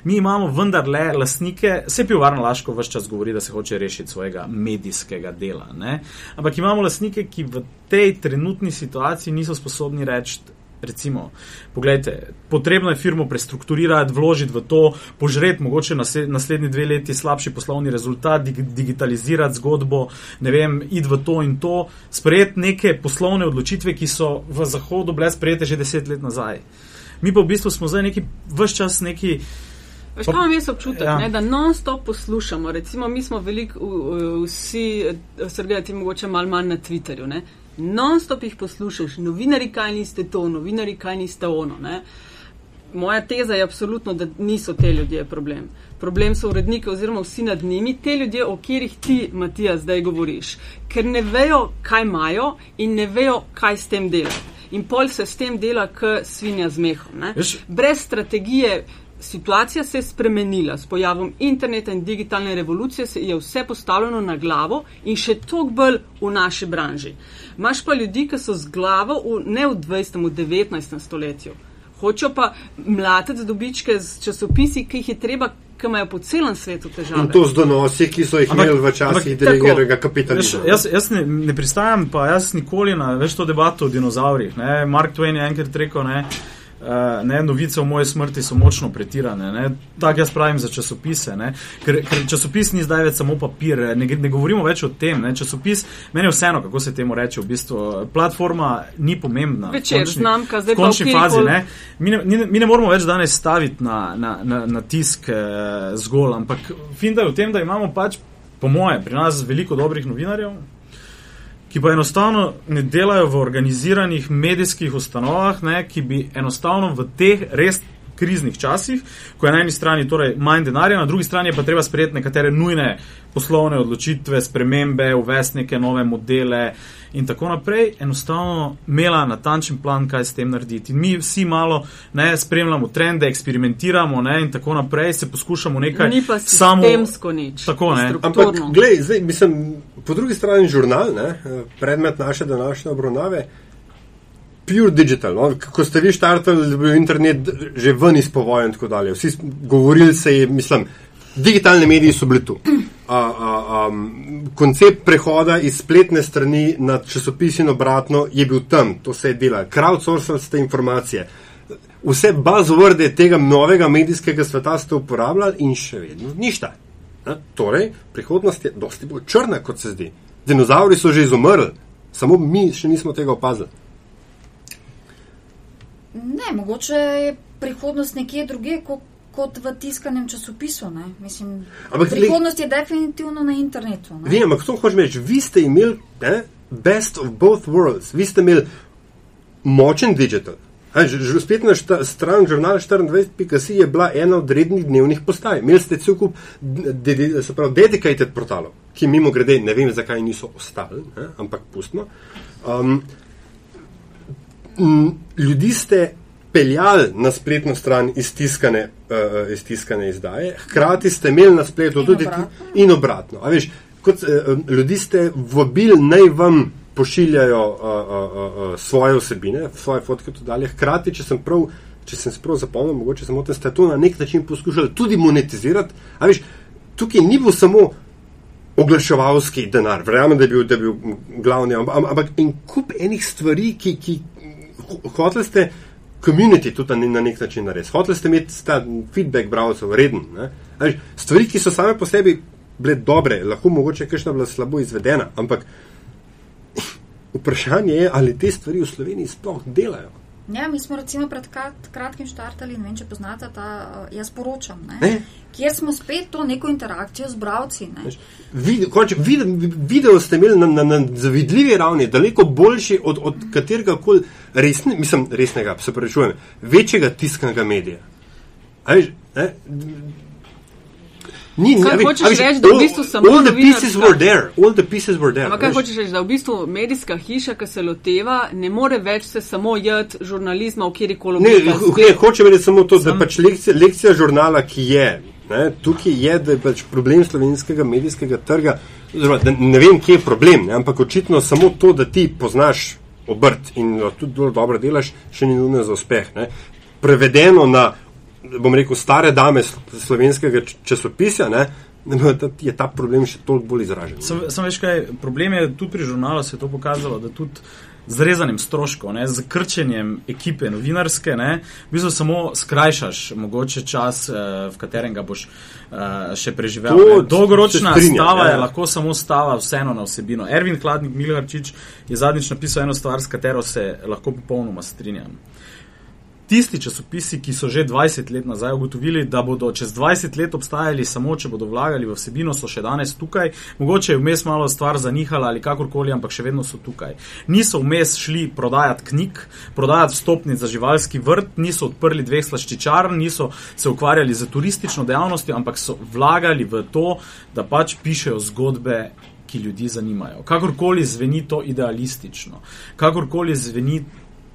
Mi imamo vendarle lasnike, vse pivovarno Laško vse čas govori, da se hoče rešiti svojega medijskega novinarskega dela. Ne? Ampak imamo lasnike, ki v tej trenutni situaciji niso sposobni reči. Recimo, pogledajte, potrebno je firmo prestrukturirati, vložiti v to, požreti mogoče naslednji dve leti slabši poslovni rezultat, dig digitalizirati zgodbo, ne vem, id v to in to, sprejeti neke poslovne odločitve, ki so v Zahodu bile sprejete že deset let nazaj. Mi pa v bistvu smo zdaj neki, vse čas neki. Veš, kaj imam jaz občutek, ja. ne, da non-stop poslušamo. Recimo, mi smo veliko, vsi, srgati mogoče malo manj na Twitterju. Ne. Non-stop jih poslušaš, novinari, kaj niste to, novinari, kaj niste ono. Ne. Moja teza je absolutno, da niso te ljudje problem. Problem so uredniki oziroma vsi nad njimi, te ljudje, o katerih ti, Matija, zdaj govoriš, ker ne vejo, kaj imajo in ne vejo, kaj s tem delajo. In pol se s tem dela, k svinja z mehom. Brez strategije situacija se je spremenila s pojavom interneta in digitalne revolucije, se je vse postavljeno na glavo in še toliko bolj v naši branži. Maš pa ljudi, ki so z glavo v, ne v 20. in 19. stoletju. Hočejo pa mlatiti dobičke z časopisi, ki jih je treba, ki imajo po celem svetu težave. In to z donosi, ki so jih ampak, imeli v časih delegiranega kapitalizma. Jaz, jaz ne, ne pristajam, pa jaz nikoli na več to debato o dinozaurih. Ne. Mark Twain je enkrat rekel, ne. Uh, ne, novice o moji smrti so močno pretirane. Tako jaz pravim za časopise. Ker, ker časopis ni zdaj več samo papir, ne, ne govorimo več o tem. Ne. Časopis, meni je vseeno, kako se temu reče. V bistvu, platforma ni pomembna. Večer, končni, znamka, v končni fazi. Ne. Mi, ne, mi ne moramo več danes staviti na, na, na, na tisk eh, zgolj, ampak fin da je v tem, da imamo pač, po moje, pri nas veliko dobrih novinarjev, ki pa enostavno ne delajo v organiziranih medijskih ustanovah, ne, ki bi enostavno v teh res kriznih časih, ko je na eni strani torej manj denarja, na drugi strani pa treba sprejeti nekatere nujne poslovne odločitve, spremembe, uvesti neke nove modele in tako naprej, enostavno imela natančen plan, kaj s tem narediti. In mi vsi malo ne, spremljamo trende, eksperimentiramo ne, in tako naprej, se poskušamo nekaj Ni pa samo. sistemsko nič. Tako, ne. Ampak, glej, zdaj, mislim, po drugi strani žurnal, ne, predmet naše današnje obravnave, pure digital. No, ko ste vi štartali, je bil internet že ven iz povoja in tako dalje. Vsi govorili se je, mislim, digitalni mediji so bili tu. A, a, um, koncept prehoda iz spletne strani na časopis in obratno je bil tam, to se je delalo. Crowdsourcali ste informacije. Vse buzzworde tega novega medijskega sveta ste uporabljali in še vedno ništa. Ne? Torej, prihodnost je dosti bolj črna, kot se zdi. Dinozauri so že izumrli, samo mi še nismo tega opazili. Ne, mogoče je prihodnost nekje druge kot, kot v tiskanem časopisu. Ne? Mislim, Ampak, prihodnost je definitivno na internetu. Ne? Vem, ampak to hočem reči. Vi ste imeli ne, best of both worlds. Vi ste imeli močen digital. A, že, spletna šta, stran žurnala 24.si je bila ena od rednih dnevnih postaj. Imeli ste cel kup de, de, se pravi, dedicated portalov, ki mimo grede ne vem, zakaj niso ostali, ne, ampak pustimo. Um, m, ljudi ste peljali na spletno stran iztiskane, uh, iztiskane izdaje, hkrati ste imeli na spletu In tudi obratno. in obratno. A veš, kot, uh, ljudi ste vabili naj vam pošiljajo uh, uh, uh, svoje osebine, svoje fotke tako dalje. Hkrati, če sem prav. Če sem se prav zapomnil, mogoče samo te ste to na nek način poskušali tudi monetizirati. A veš, tukaj ni bil samo oglaševalski denar, verjamem, da je bil, da je bil glavni, am- am- ampak en kup enih stvari, ki, ki hoteli ste community tudi na, nek način narediti. Hoteli ste imeti ta feedback bralcev reden. ne. Stvari, ki so same po sebi bile dobre, lahko mogoče kakšna bila slabo izvedena, ampak vprašanje je, ali te stvari v Sloveniji sploh delajo. Ja, mi smo recimo pred krat, kratkim štartali, ne vem, če poznate ta, uh, jaz poročam, ne? Ne. kjer smo spet to neko interakcijo z bravci. Ne? Video, konček, video, video ste imeli na, na, na zavidljivi ravni, daleko boljši od, od katerega koli resne, mislim, resnega, se prečujem, večjega tiskanega medija. A veš, ne? Ni, Kaj a veš- hočeš reči, da v bistvu samo All the pieces were there, all the pieces were there. Ampak kaj veš. hočeš reči, da v bistvu medijska hiša, ki se loteva, ne more več se samo jeti žurnalizma v kjerkoli Ne, obliki. ho- ne, hočem reči samo to, da pač lekcija, lekcija žurnala, ki je, ne, tukaj je, da je pač problem slovenskega medijskega trga, oziroma, ne vem, kje je problem, ne, ampak očitno samo to, da ti poznaš obrt in tudi dobro delaš, še ni nujno za uspeh. Ne. Prevedeno na, bom rekel, stare dame sl- slovenskega č- časopisa, ne, da je ta problem še toliko bolj izražen. Sem, sem veš kaj, problem je tudi pri žurnalu se je to pokazalo, da tudi z rezanjem stroškov, ne, z krčenjem ekipe novinarske, ne, v bistvu samo skrajšaš mogoče čas, eh, v katerem ga boš eh, še preživel. To ne. Dolgoročna se strinjam, stava ja, je ja. lahko samo stava vseeno na vsebino. Ervin Hladnik Milharčič je zadnjič napisal eno stvar, s katero se lahko popolnoma strinjam. Tisti časopisi, ki so že 20 let nazaj ugotovili, da bodo čez 20 let obstajali samo, če bodo vlagali v vsebino, so še danes tukaj. Mogoče je vmes malo stvar zanihala ali kakorkoli, ampak še vedno so tukaj. Niso vmes šli prodajati knjig, prodajati vstopnic za živalski vrt, niso odprli dveh slaščičarn, niso se ukvarjali z turistično dejavnostjo, ampak so vlagali v to, da pač pišejo zgodbe ki ljudi zanimajo. Kakorkoli zveni to idealistično, kakorkoli zveni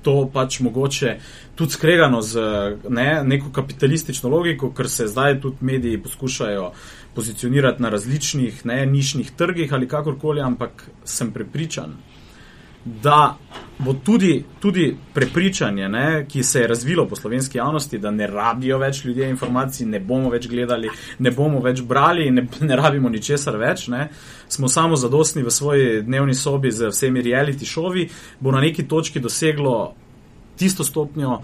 to pač mogoče tudi skregano z ne, neko kapitalistično logiko, ker se zdaj tudi mediji poskušajo pozicionirati na različnih ne, nišnih trgih ali kakorkoli, ampak sem prepričan, da bo tudi, tudi prepričanje, ne, ki se je razvilo po slovenski javnosti, da ne rabijo več ljudje informacij, ne bomo več gledali, ne bomo več brali, ne, ne rabimo ničesar več, ne, smo samo zadostni v svoji dnevni sobi z vsemi reality šovi, bo na neki točki doseglo tisto stopnjo,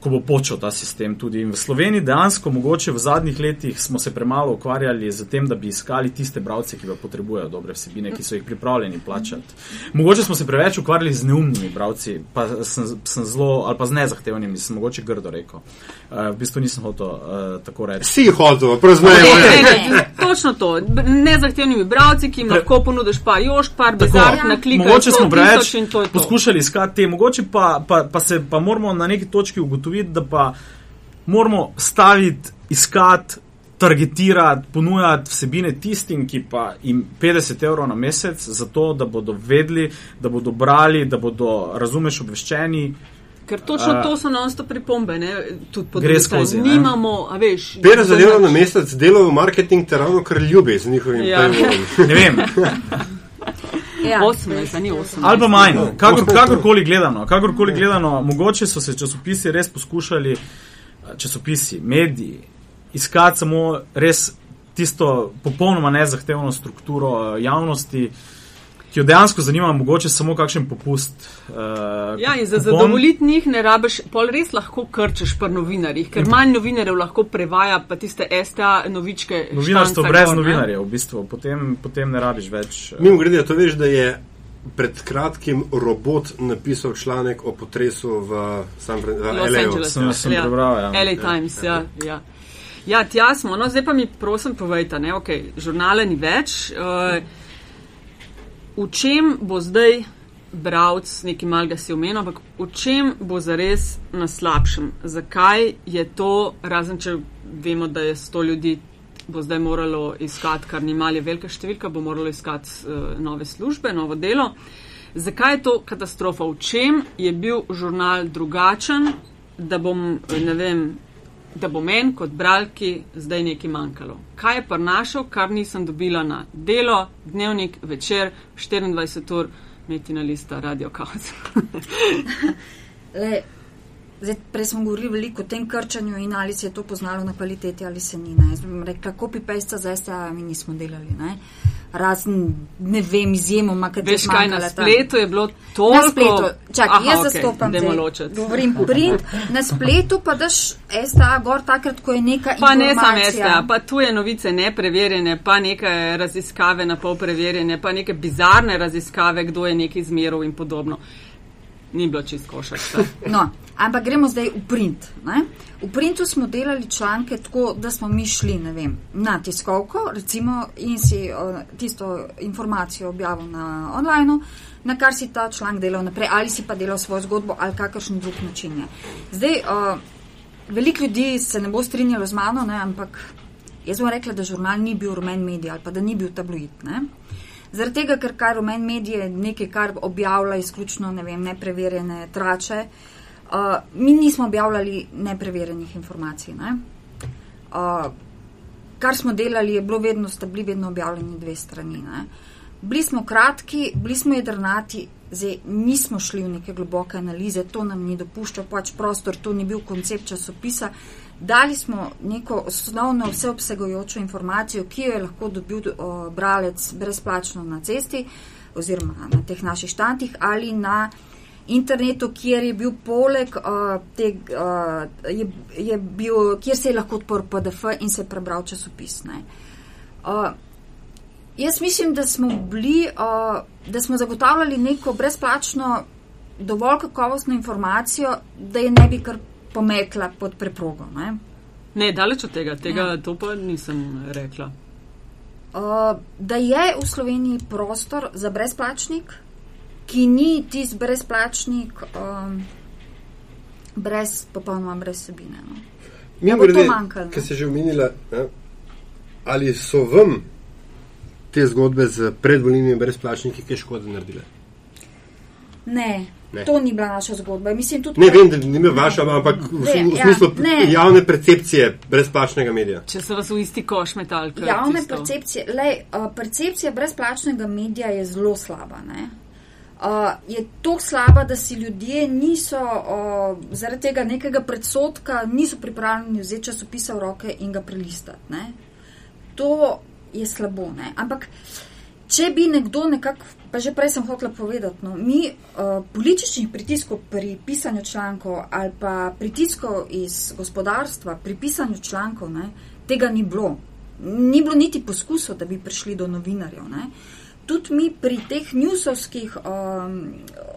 ko bo počel ta sistem tudi. In v Sloveniji dejansko, mogoče v zadnjih letih, smo se premalo ukvarjali z tem, da bi iskali tiste bralce, ki pa potrebujejo dobre vsebine, ki so jih pripravljeni plačati. Mogoče smo se preveč ukvarjali z neumnimi bralci, pa sem, sem zelo, ali pa z nezahtevnimi, sem mogoče grdo rekel. Uh, v bistvu nisem hotel uh, tako reči. Si hotel, praznujemo. Ne, ne, ne, točno to. Nezahtevnimi bravci, ki jim Pre- lahko ponudiš pa jošk, par Tako. bezark Ja. na klik. Mogoče smo preveč poskušali iskati te, mogoče pa, pa, pa se pa moramo na neki točki ugotoviti, da pa moramo staviti, iskati, targetirati, ponujati vsebine tistim, ki pa jim 50 evrov na mesec, zato da bodo vedeli, da bodo brali, da bodo, razumeš, obveščeni. Ker točno uh, to so non-stop pripombe, ne? tudi po Gre skozi, ne. Nimamo, a veš. 50 evrov na mesec delajo marketing te ravno kar ljubi z njihovim Ja. Ne vem, Ja, 18, ni 18. ali pa manj, kakor, kakorkoli gledano, kakorkoli gledano, mogoče so se časopisi res poskušali, eh, časopisi, mediji, iskati samo res tisto popolnoma nezahtevno strukturo eh, javnosti, ki jo dejansko zanima, mogoče samo kakšen popust. Uh, Ja, in za zadovoljiti njih ne rabiš, pol res lahko krčeš pri novinarjih, ker manj novinarjev lahko prevaja pa tiste STA novičke. Novinarstvo brez gor, novinarjev, v bistvu, potem, potem ne rabiš več. eh, Mimo grede, to veš, da je pred kratkim robot napisal članek o potresu v San Fran- v Los LA. Angeles. Sem- sem prebral, ja. LA Times, ja. ja. Ja, tja smo. No, zdaj pa mi prosim povejte, ne, ok, žurnale ni več. Uh, v čem bo zdaj bralc, nekaj malega si omenil, ampak v čem bo zares na slabšem? Zakaj je to, razen če vemo, da je sto ljudi, bo zdaj moralo iskati, kar ni malje velika številka, bo moralo iskati uh, nove službe, novo delo. Zakaj je to katastrofa? V čem je bil žurnal drugačen, da bom, ne vem, da bo meni kot bralki zdaj nekaj manjkalo? Kaj je prinašal, kar nisem dobila na delo, dnevnik, večer, 24 ur, metina lista, radio kaos. Zdaj, prej smo govorili veliko o tem krčanju in ali se je to poznalo na kvaliteti ali se ni. Ne. Jaz bi rekla, copy-paste za STA mi nismo delali. Ne. Razen, ne vem, izjemoma, kaj Veš kaj, na spletu je bilo toliko. Na spletu, čakaj, Aha, jaz okej, zastopam ločiti. Govorim print, na spletu pa daš STA gor takrat, ko je neka Pa ne samo informacija. STA, pa tuje novice nepreverjene, pa neke raziskave na pol preverjene, pa neke bizarne raziskave, kdo je neki izmeril in podobno. Ni bilo čist košarka. No, ampak gremo zdaj v print. Ne? V printu smo delali članke tako, da smo mi šli vem, na tiskovko recimo, in si o, tisto informacijo objavil na online, na kar si ta članek delal naprej, ali si pa delal svojo zgodbo ali kakršen drug način je. Zdaj, o, veliko ljudi se ne bo strinjalo z mano, ne, ampak jaz bom rekla, da žurnal ni bil rumen medij ali pa da ni bil tabloid. Ne? Zaradi tega, ker kar rumen medij je nekaj, kar objavlja izključno ne vem, nepreverjene trače. Uh, mi nismo objavljali nepreverjenih informacij. Ne? Uh, kar smo delali, je bilo vedno, sta bili vedno objavljeni dve strani. Ne? Bili smo kratki, bili smo jedrnati, zdaj nismo šli v neke globoke analize, to nam ni dopuščal pač prostor, to ni bil koncept časopisa. Dali smo neko osnovno vseobsegajočo informacijo, ki jo je lahko dobil o, bralec brezplačno na cesti oziroma na teh naših štantih ali na internetu, kjer je bil poleg uh, teg, uh, je, je bil, kjer se je lahko odprl PDF in se prebral časopis. Ne. Uh, jaz mislim, da smo bili, uh, da smo zagotavljali neko brezplačno, dovolj kakovostno informacijo, da je ne bi kar pomekla pod preprogo. Ne. Ne, daleč od tega, tega Ja. to pa nisem rekla. Uh, da je v Sloveniji prostor za brezplačnik, ki ni tisti brezplačnik, um, brez, popolnoma brez sebine. No. Mimo bo to grede, manjkalo, ki ne? si že omenila, ne, ali so vam te zgodbe z predvoljenimi brezplačniki kaj škode naredile? Ne, Ne. to ni bila naša zgodba. Mislim, tudi, Ne vem, da ni me vaša, ampak v, Ne, v ja, smislu ne. javne percepcije brezplačnega medija. Če se vas v isti koš metal. kot Javne tisto. percepcije, lej, uh, percepcija brezplačnega medija je zelo slaba. Ne? Uh, je tako slaba, da si ljudje niso uh, zaradi tega nekega predsotka, niso pripravljeni vzeti časopisa v roke in ga prelistati. Ne? To je slabo. Ne? Ampak, če bi nekdo nekako, pa že prej sem hotela povedati, no, mi uh, političnih pritiskov pri pisanju člankov ali pa pritiskov iz gospodarstva pri pisanju člankov, ne, tega ni bilo. Ni bilo niti poskusov, da bi prišli do novinarjev. Ne. Tudi mi pri teh newsovskih um,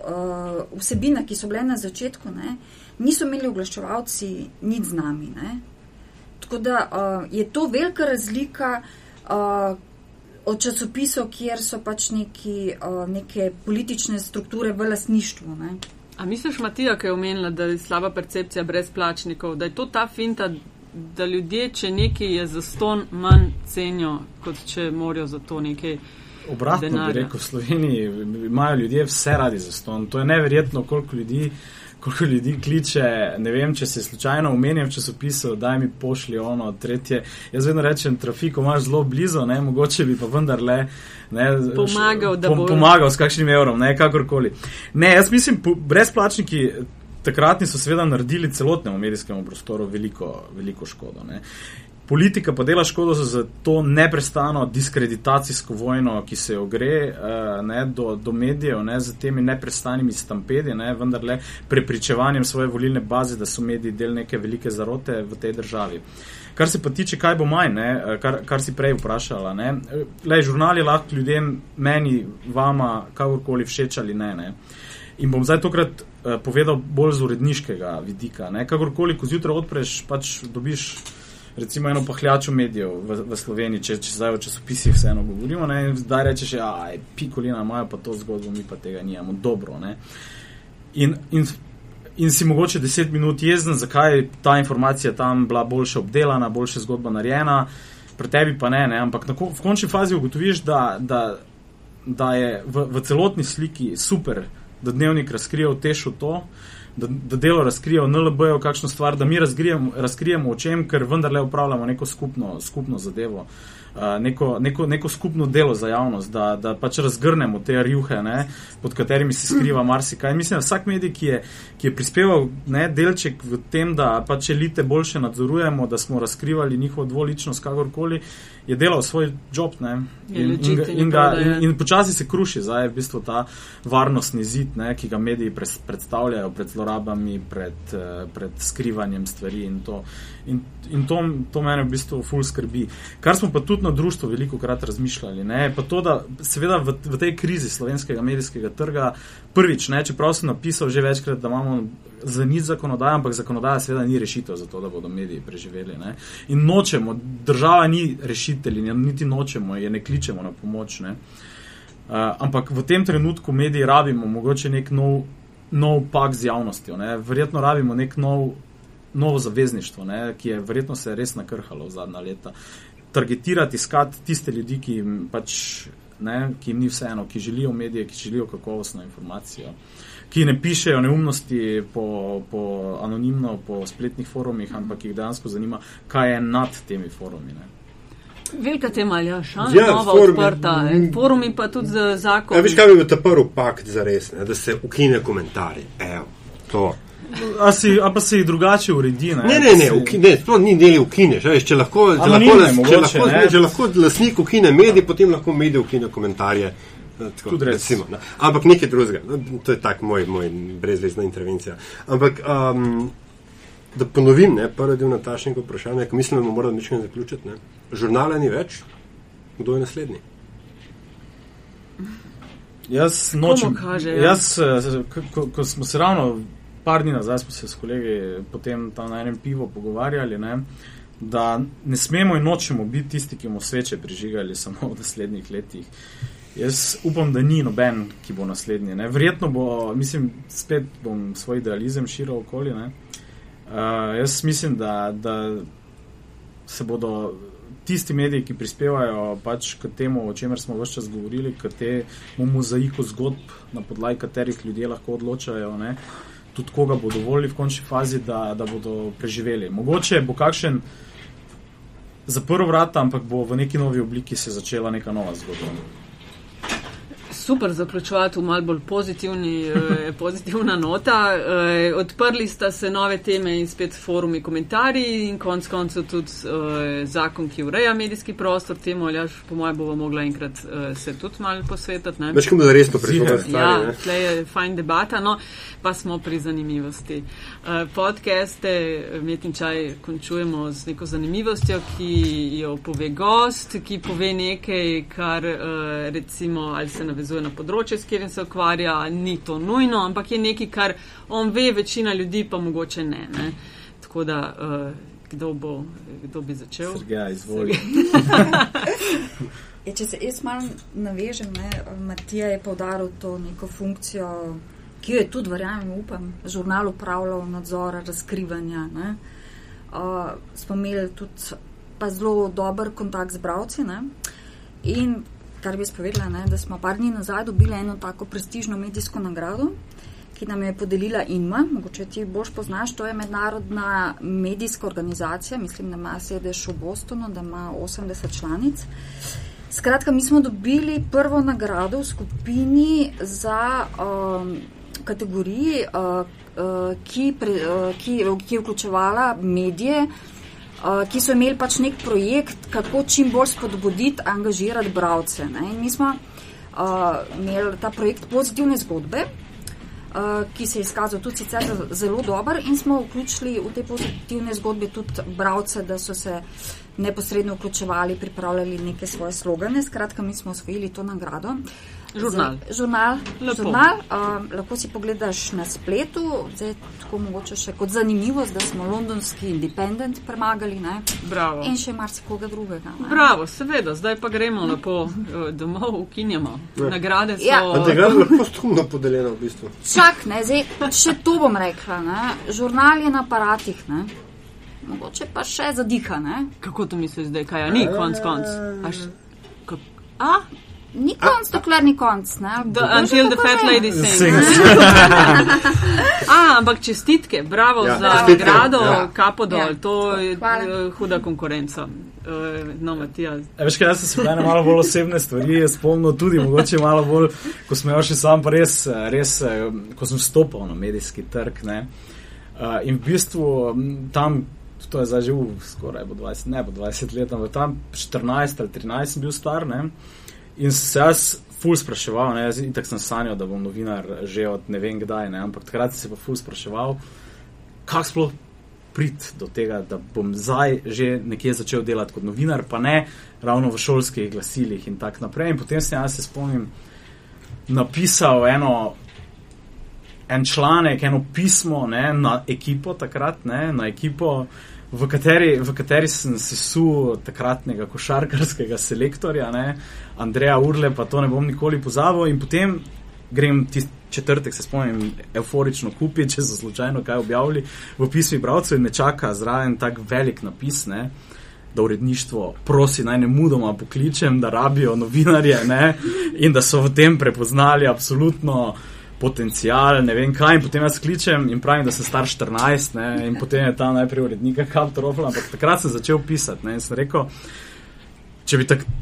uh, vsebinah, ki so bile na začetku, ne, niso imeli oglaševalci nič z nami. Ne. Tako da uh, je to velika razlika uh, od časopisov, kjer so pač neki, uh, neke politične strukture v lasništvu. Ne. A misliš, Matija, ki je omenila, da je slaba percepcija brezplačnikov, da je to ta finta, da ljudje, če nekaj je za ston, manj cenijo, kot če morajo za to nekaj. Obratno bi rekel, v Sloveniji imajo ljudje vse radi za ston. To je neverjetno, koliko ljudi, koliko ljudi kliče. Ne vem, če se slučajno omenjam v časopisu, da mi pošlji ono tretje. Jaz vedno rečem, trafiko imaš zelo blizu, ne, mogoče bi pa vendarle. Ne, pomagal, da bo pomagal s kakšnim evrom, ne kakorkoli. Ne, jaz mislim, brezplačniki takratni so seveda naredili celotnemu medijskemu prostoru veliko, veliko škodo. Ne. Politika pa dela škodo za to neprestano diskreditacijsko vojno, ki se jo gre uh, ne, do, do medijev, ne, z temi neprestanimi stampedi, ne, vendar le prepričevanjem svoje volilne baze, da so mediji del neke velike zarote v tej državi. Kar se pa tiče, kaj bo manj, ne, eh, kar, kar si prej vprašala. Ne, le, žurnali lahko ljudem, meni, vama, kakorkoli všeč ali ne. ne. In bom zdaj tokrat uh, povedal bolj z uredniškega vidika. Ne. Kakorkoli, ko zjutraj odpreš, pač dobiš recimo eno pahljačo medijev v, v Sloveniji, če, če zdaj v časopisih vseeno govorimo, ne, zdaj rečeš, da je pikolina, imajo pa to zgodbo, mi pa tega nijamo dobro. In, in, in si mogoče deset minut jezen, zakaj je ta informacija tam bila boljše obdelana, boljše zgodba narejena, pri tebi pa ne, ne. ampak na, v končni fazi ugotoviš, da, da, da je v, v celotni sliki super, da dnevnik razkrije v tešu to da, da delo razkrijejo NLB-jo, kakšno stvar, da mi razkrijemo o čem, ker vendarle upravljamo neko skupno, skupno zadevo. Neko, neko, neko skupno delo za javnost, da, da pač razgrnemo te rjuhe, ne, pod katerimi se skriva marsikaj. Mislim, da vsak medij, ki je, ki je prispeval ne, delček v tem, da pač elite boljše nadzorujemo, da smo razkrivali njihovo dvoličnost, kakorkoli, je delal svoj job. Ne, in, in, in, in, in počasi se kruši zdaj v bistvu ta varnostni zid, ne, ki ga mediji predstavljajo pred zlorabami, pred, eh, pred skrivanjem stvari in to. In, in to, to mene v bistvu ful skrbi. Kar smo pa tudi na društvu veliko krat razmišljali, ne, pa to, da seveda v, v tej krizi slovenskega medijskega trga, prvič, ne, čeprav sem napisal že večkrat, da imamo za nič zakonodajo, ampak zakonodaja seveda ni rešitev za to, da bodo mediji preživeli. Ne. In nočemo, država ni rešitelj in niti nočemo, je ne kličemo na pomoč. Ne. Uh, ampak v tem trenutku mediji rabimo mogoče nek nov, nov pak z javnostjo, ne. verjetno rabimo nek nov novo zavezništvo, ne, ki je verjetno se res nakrhalo v zadnja leta. Targetirati, iskati tiste ljudi, ki jim, pač, ne, ki jim ni vseeno, ki želijo medije, ki želijo kakovostno informacijo, ki ne pišejo neumnosti po, po anonimno po spletnih forumih, ampak jih dejansko zanima, kaj je nad temi forumi. Ne. Velika tema, ja, šala, ja, nova forum, odprta. Forumi pa tudi za zakon. Ja, veš, kaj bi bil ta prvi pakt za res, ne, da se ukine komentarji. Evo, to. A, si, a pa se jih drugače uredi? Ne, ne, ne, ne, uki, ne sploh ni deli ukine. Če, če, lahko, če, lahko, mogoče, če, lahko, ne, če lahko lasnik ukine medij, potem lahko medij ukine komentarje. Eh, tako, recimo, ne. Ampak nekaj drugega. No, to je tak moj, moj brezvezna intervencija. Ampak um, da ponovim, ne, prvi del natašnjega vprašanja, ki mislim, da bomo morali nekaj zaključiti. Ne. Žurnale ni več, kdo je naslednji? Jaz nočem. Kaže, ja. jaz, eh, ko, ko smo se ravno par dni nazaj smo se s kolegi potem tam na enem pivu pogovarjali, ne, da ne smemo in nočemo biti tisti, ki bomo sveče prižigali samo v naslednjih letih. Jaz upam, da ni noben, ki bo naslednji. Ne. Verjetno bo, mislim, spet bom svoj idealizem širil okoli. Uh, jaz mislim, da, da se bodo tisti mediji, ki prispevajo pač k temu, o čemer smo vse čas govorili, k temu mozaiku zgodb, na podlagi katerih ljudje lahko odločajo. Ne, uh, tudi koga bodo volili v končni fazi, da, da bodo preživeli. Mogoče bo kakšen zaprl vrata, ampak bo v neki novi obliki se začela neka nova zgodba super zaključovati v mal bolj pozitivni, eh, pozitivna nota. Eh, odprli sta se nove teme in spet forumi komentarji in konc koncev tudi eh, zakon, ki ureja medijski prostor. Temu, ali po mojem, bomo mogla enkrat eh, se tudi mal posvetiti. Več kot da res to prišlo. Ja, tle je fajn debata, no pa smo pri zanimivosti. Eh, podcaste Metin Čaj končujemo z neko zanimivostjo, ki jo pove gost, ki pove nekaj, kar eh, recimo ali se navezuje navezuje na področje, s katerim se ukvarja, ni to nujno, ampak je nekaj, kar on ve, večina ljudi pa mogoče ne. ne? Tako da, uh, kdo, bo, kdo bi začel? Ja, izvoli. je, če se jaz malo navežem, ne, Matija je povdaril to neko funkcijo ki jo je tudi, verjamem, upam, žurnal upravljal nadzora, razkrivanja. Uh, smo imeli tudi pa zelo dober kontakt z bravci. Ne? In kar bi spovedala, ne, da smo par dni nazaj dobili eno tako prestižno medijsko nagrado, ki nam je podelila INMA, mogoče ti boš poznaš, to je mednarodna medijska organizacija, mislim, da ima sedež v Bostonu, da ima 80 članic. Skratka, mi smo dobili prvo nagrado v skupini za um, kategoriji, uh, uh, ki, pre, uh, ki, ki je vključevala medije, uh, ki so imeli pač nek projekt, kako čim bolj spodbuditi, angažirati bralce. Mi smo uh, imeli ta projekt pozitivne zgodbe. Uh, ki se je izkazal tudi sicer zelo dober, in smo vključili v te pozitivne zgodbe tudi bralce, da so se neposredno vključevali, pripravljali neke svoje slogane. Skratka, mi smo osvojili to nagrado. Uh, Žurnal. Z, žurnal, žurnal um, lahko si pogledaš na spletu, zdaj tako mogoče še kot zanimivost, da smo londonski independent premagali ne? in še marsikoga drugega. Ne? Bravo, seveda, zdaj pa gremo lepo uh, domov, ukinjamo. Ja. Nagrade so. Ja. Nagrade lahko stumno podeljeno v bistvu. Čak, ne, zdaj še to bom rekla. Ne? Žurnal je na aparatih. Ne? Mogoče pa še zadiha. Ne? Kako to misliš zdaj, kaj je? Ni konc konc. Aš, A? Ni konc, dokler ni konc. Until the fat lady sings. A, ampak čestitke, bravo ja, za nagrado, ja. kapo dol, ja. to je Hvala. huda konkurenca. Uh, no, Matija. E, veš, kaj, jaz sem se na malo bolj osebne stvari spomnil, tudi mogoče malo bolj, ko sem še sam, pa res, res, ko sem stopil na medijski trg. Ne, uh, in v bistvu tam, to je zdaj že v skoraj bo 20, ne bo 20 let, ampak tam 14 ali 13 sem bil star. Ne, In se jaz ful spraševal, ne, jaz itak sem sanjal, da bom novinar že od ne vem kdaj, ne, ampak takrat sem se pa ful spraševal, kako sploh prid do tega, da bom zdaj že nekje začel delati kot novinar, pa ne ravno v šolskih glasilih in tako naprej. In potem sem jaz se spomnim napisal eno. En članek, eno pismo ne, na ekipo, takrat, ne, na ekipo, v kateri, v kateri sem se sul takratnega košarkarskega selektorja, ne, Andreja Urle, pa to ne bom nikoli pozabil. In potem grem ti četrtek, se spomnim, euforično kupiti, če so slučajno kaj objavili v pismi bralcev in me čaka zraven tak velik napis. Ne, Da uredništvo prosi naj ne mudoma pokličem, da rabijo novinarje ne? in da so v tem prepoznali absolutno uh, potencial, ne vem kaj. In potem jaz kličem in pravim, da sem star 14, ne, in potem je ta najprej urednik, kaj je to rofla. Ampak takrat sem začel pisati ne, in sem rekel, če bi tako.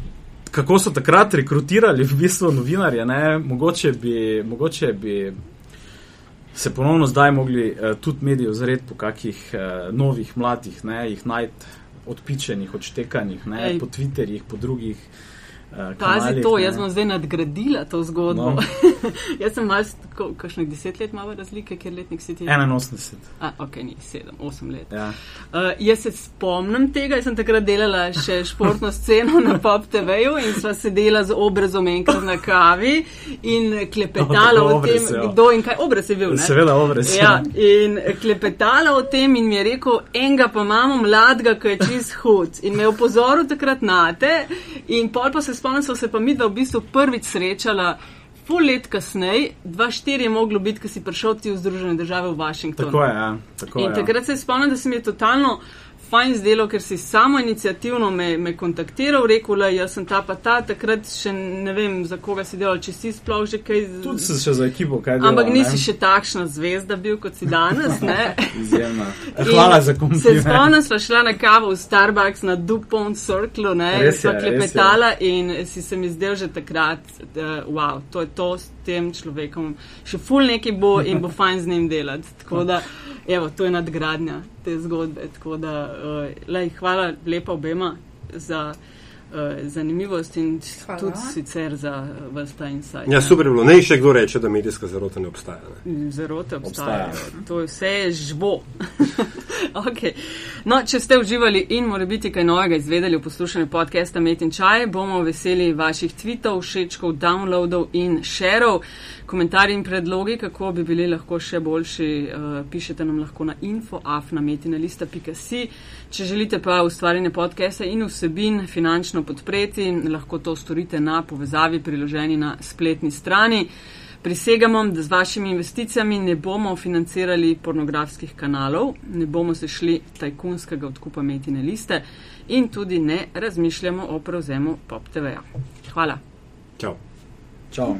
Kako so takrat rekrutirali v bistvu novinarje, ne? mogoče bi, mogoče bi se ponovno zdaj mogli uh, tudi mediji ozreti po kakih uh, novih mladih, ne? jih najti odpičenih, odštekanih, po Twitterjih, po drugih uh, Uh, Pazi to, jaz sem zdaj nadgradila to zgodbo. No. jaz sem malo, kakšnih deset let malo razlike, ker letnik si ti. 81. A, ok, ni sedem, osem let. Ja. Uh, jaz se spomnim tega, jaz sem takrat delala še športno sceno na Pop TV-ju in sva sedela z obrazom enkrat na kavi in klepetala o tem, ja. kdo in kaj obraz je bil. Ne? Seveda obraz. Ja, ja, in klepetala o tem in mi je rekel, enega pa imamo mladega, ki je čist hud. In me je upozoril takrat na te in pol pa se spomnim, so se pa mi dva v bistvu prvič srečala. Pol let kasneje, dva štiri je moglo biti, ko si prišel ti v Združene države v Washington. Tako je, ja. Tako in je, ja. takrat se spomnim, da se mi je totalno fajn zdelo, ker si samo inicijativno me, me kontaktiral, rekel, da jaz sem ta pa ta, takrat še ne vem, za koga si delal, če si sploh že kaj. Tudi si še za ekipo, kaj delal. Ampak nisi ne? še takšna zvezda bil, kot si danes. Izjemno. Hvala za kompliment. Se spomnim, sva šla na kavo v Starbucks na Dupont Circle, ne, sva klepetala in si se mi zdel že takrat, da wow, to je to s tem človekom. Še ful neki bo in bo fajn z njim delati. Tako da, evo, to je nadgradnja te zgodbe. Da, uh, lej, hvala lepa obema za uh, zanimivost in hvala. tudi sicer za uh, vas ta insight. Ja, super bilo. Ne še kdo reče, da medijska zarota ne obstaja. Ne? Zarote obstajajo. Obstaja. To je vse žbo. okay. no, če ste uživali in mora biti kaj novega izvedeli v poslušanju podcasta Met in Čaj, bomo veseli vaših tweetov, všečkov, downloadov in šerov komentarji in predlogi, kako bi bili lahko še boljši, uh, pišete nam lahko na infoafnametina.si. Če želite pa ustvarjanje podcasta in vsebin finančno podpreti, lahko to storite na povezavi priloženi na spletni strani. Prisegamo, da z vašimi investicijami ne bomo financirali pornografskih kanalov, ne bomo se šli tajkunskega odkupa metine liste in tudi ne razmišljamo o prevzemu Pop TV-ja. Hvala. Čau. Čau.